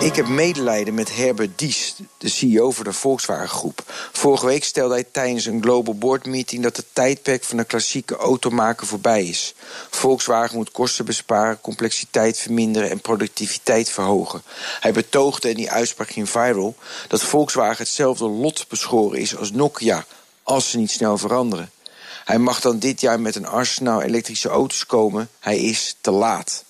Ik heb medelijden met Herbert Dies, de CEO van de Volkswagen Groep. Vorige week stelde hij tijdens een Global Board Meeting dat het tijdperk van de klassieke automaker voorbij is. Volkswagen moet kosten besparen, complexiteit verminderen en productiviteit verhogen. Hij betoogde, en die uitspraak ging viral, dat Volkswagen hetzelfde lot beschoren is als Nokia, als ze niet snel veranderen. Hij mag dan dit jaar met een arsenaal elektrische auto's komen. Hij is te laat.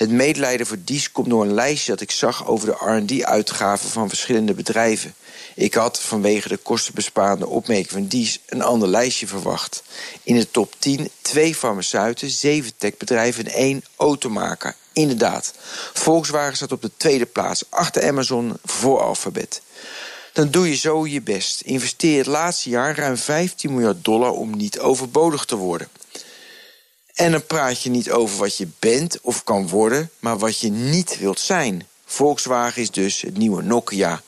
Het medelijden voor Dies komt door een lijstje dat ik zag over de RD-uitgaven van verschillende bedrijven. Ik had vanwege de kostenbesparende opmerking van Dies een ander lijstje verwacht. In de top 10 twee farmaceuten, zeven techbedrijven en één automaker. Inderdaad, Volkswagen staat op de tweede plaats achter Amazon voor Alphabet. Dan doe je zo je best. Investeer het laatste jaar ruim 15 miljard dollar om niet overbodig te worden. En dan praat je niet over wat je bent of kan worden, maar wat je niet wilt zijn. Volkswagen is dus het nieuwe Nokia.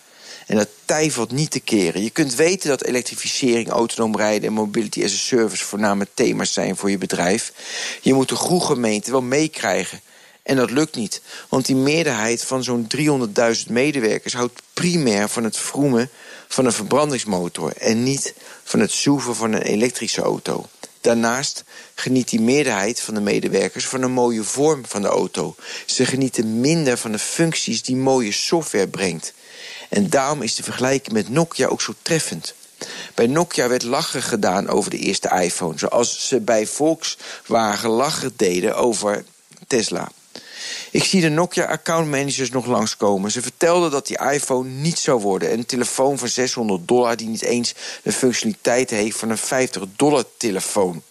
En dat tij valt niet te keren. Je kunt weten dat elektrificering, autonoom rijden en mobility as a service voornamelijk thema's zijn voor je bedrijf. Je moet de groegemeente wel meekrijgen. En dat lukt niet, want die meerderheid van zo'n 300.000 medewerkers houdt primair van het vroemen van een verbrandingsmotor en niet van het zoeven van een elektrische auto. Daarnaast geniet die meerderheid van de medewerkers van een mooie vorm van de auto. Ze genieten minder van de functies die mooie software brengt. En daarom is de vergelijking met Nokia ook zo treffend. Bij Nokia werd lachen gedaan over de eerste iPhone, zoals ze bij Volkswagen lachen deden over Tesla. Ik zie de Nokia accountmanagers nog langskomen. Ze vertelden dat die iPhone niet zou worden. Een telefoon van 600 dollar die niet eens de functionaliteit heeft van een 50 dollar telefoon.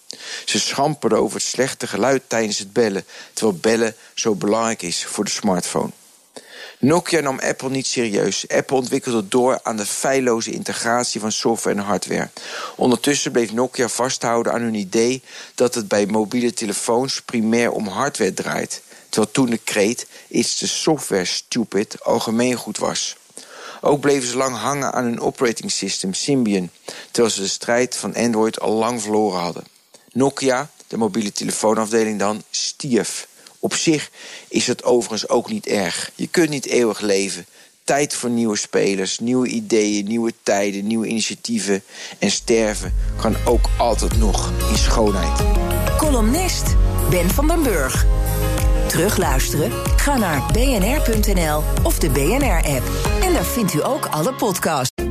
Ze schamperden over het slechte geluid tijdens het bellen, terwijl bellen zo belangrijk is voor de smartphone. Nokia nam Apple niet serieus. Apple ontwikkelde door aan de feilloze integratie van software en hardware. Ondertussen bleef Nokia vasthouden aan hun idee dat het bij mobiele telefoons primair om hardware draait. Terwijl toen de kreet It's the software stupid algemeen goed was. Ook bleven ze lang hangen aan hun operating system Symbian, terwijl ze de strijd van Android al lang verloren hadden. Nokia, de mobiele telefoonafdeling dan, stierf. Op zich is het overigens ook niet erg. Je kunt niet eeuwig leven. Tijd voor nieuwe spelers, nieuwe ideeën, nieuwe tijden, nieuwe initiatieven. En sterven kan ook altijd nog in schoonheid. Columnist Ben van den Burg. Terugluisteren? Ga naar bnr.nl of de BNR-app. En daar vindt u ook alle podcasts.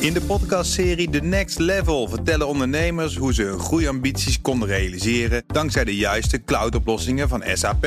In de podcastserie The Next Level vertellen ondernemers hoe ze hun groeiambities konden realiseren dankzij de juiste cloudoplossingen van SAP.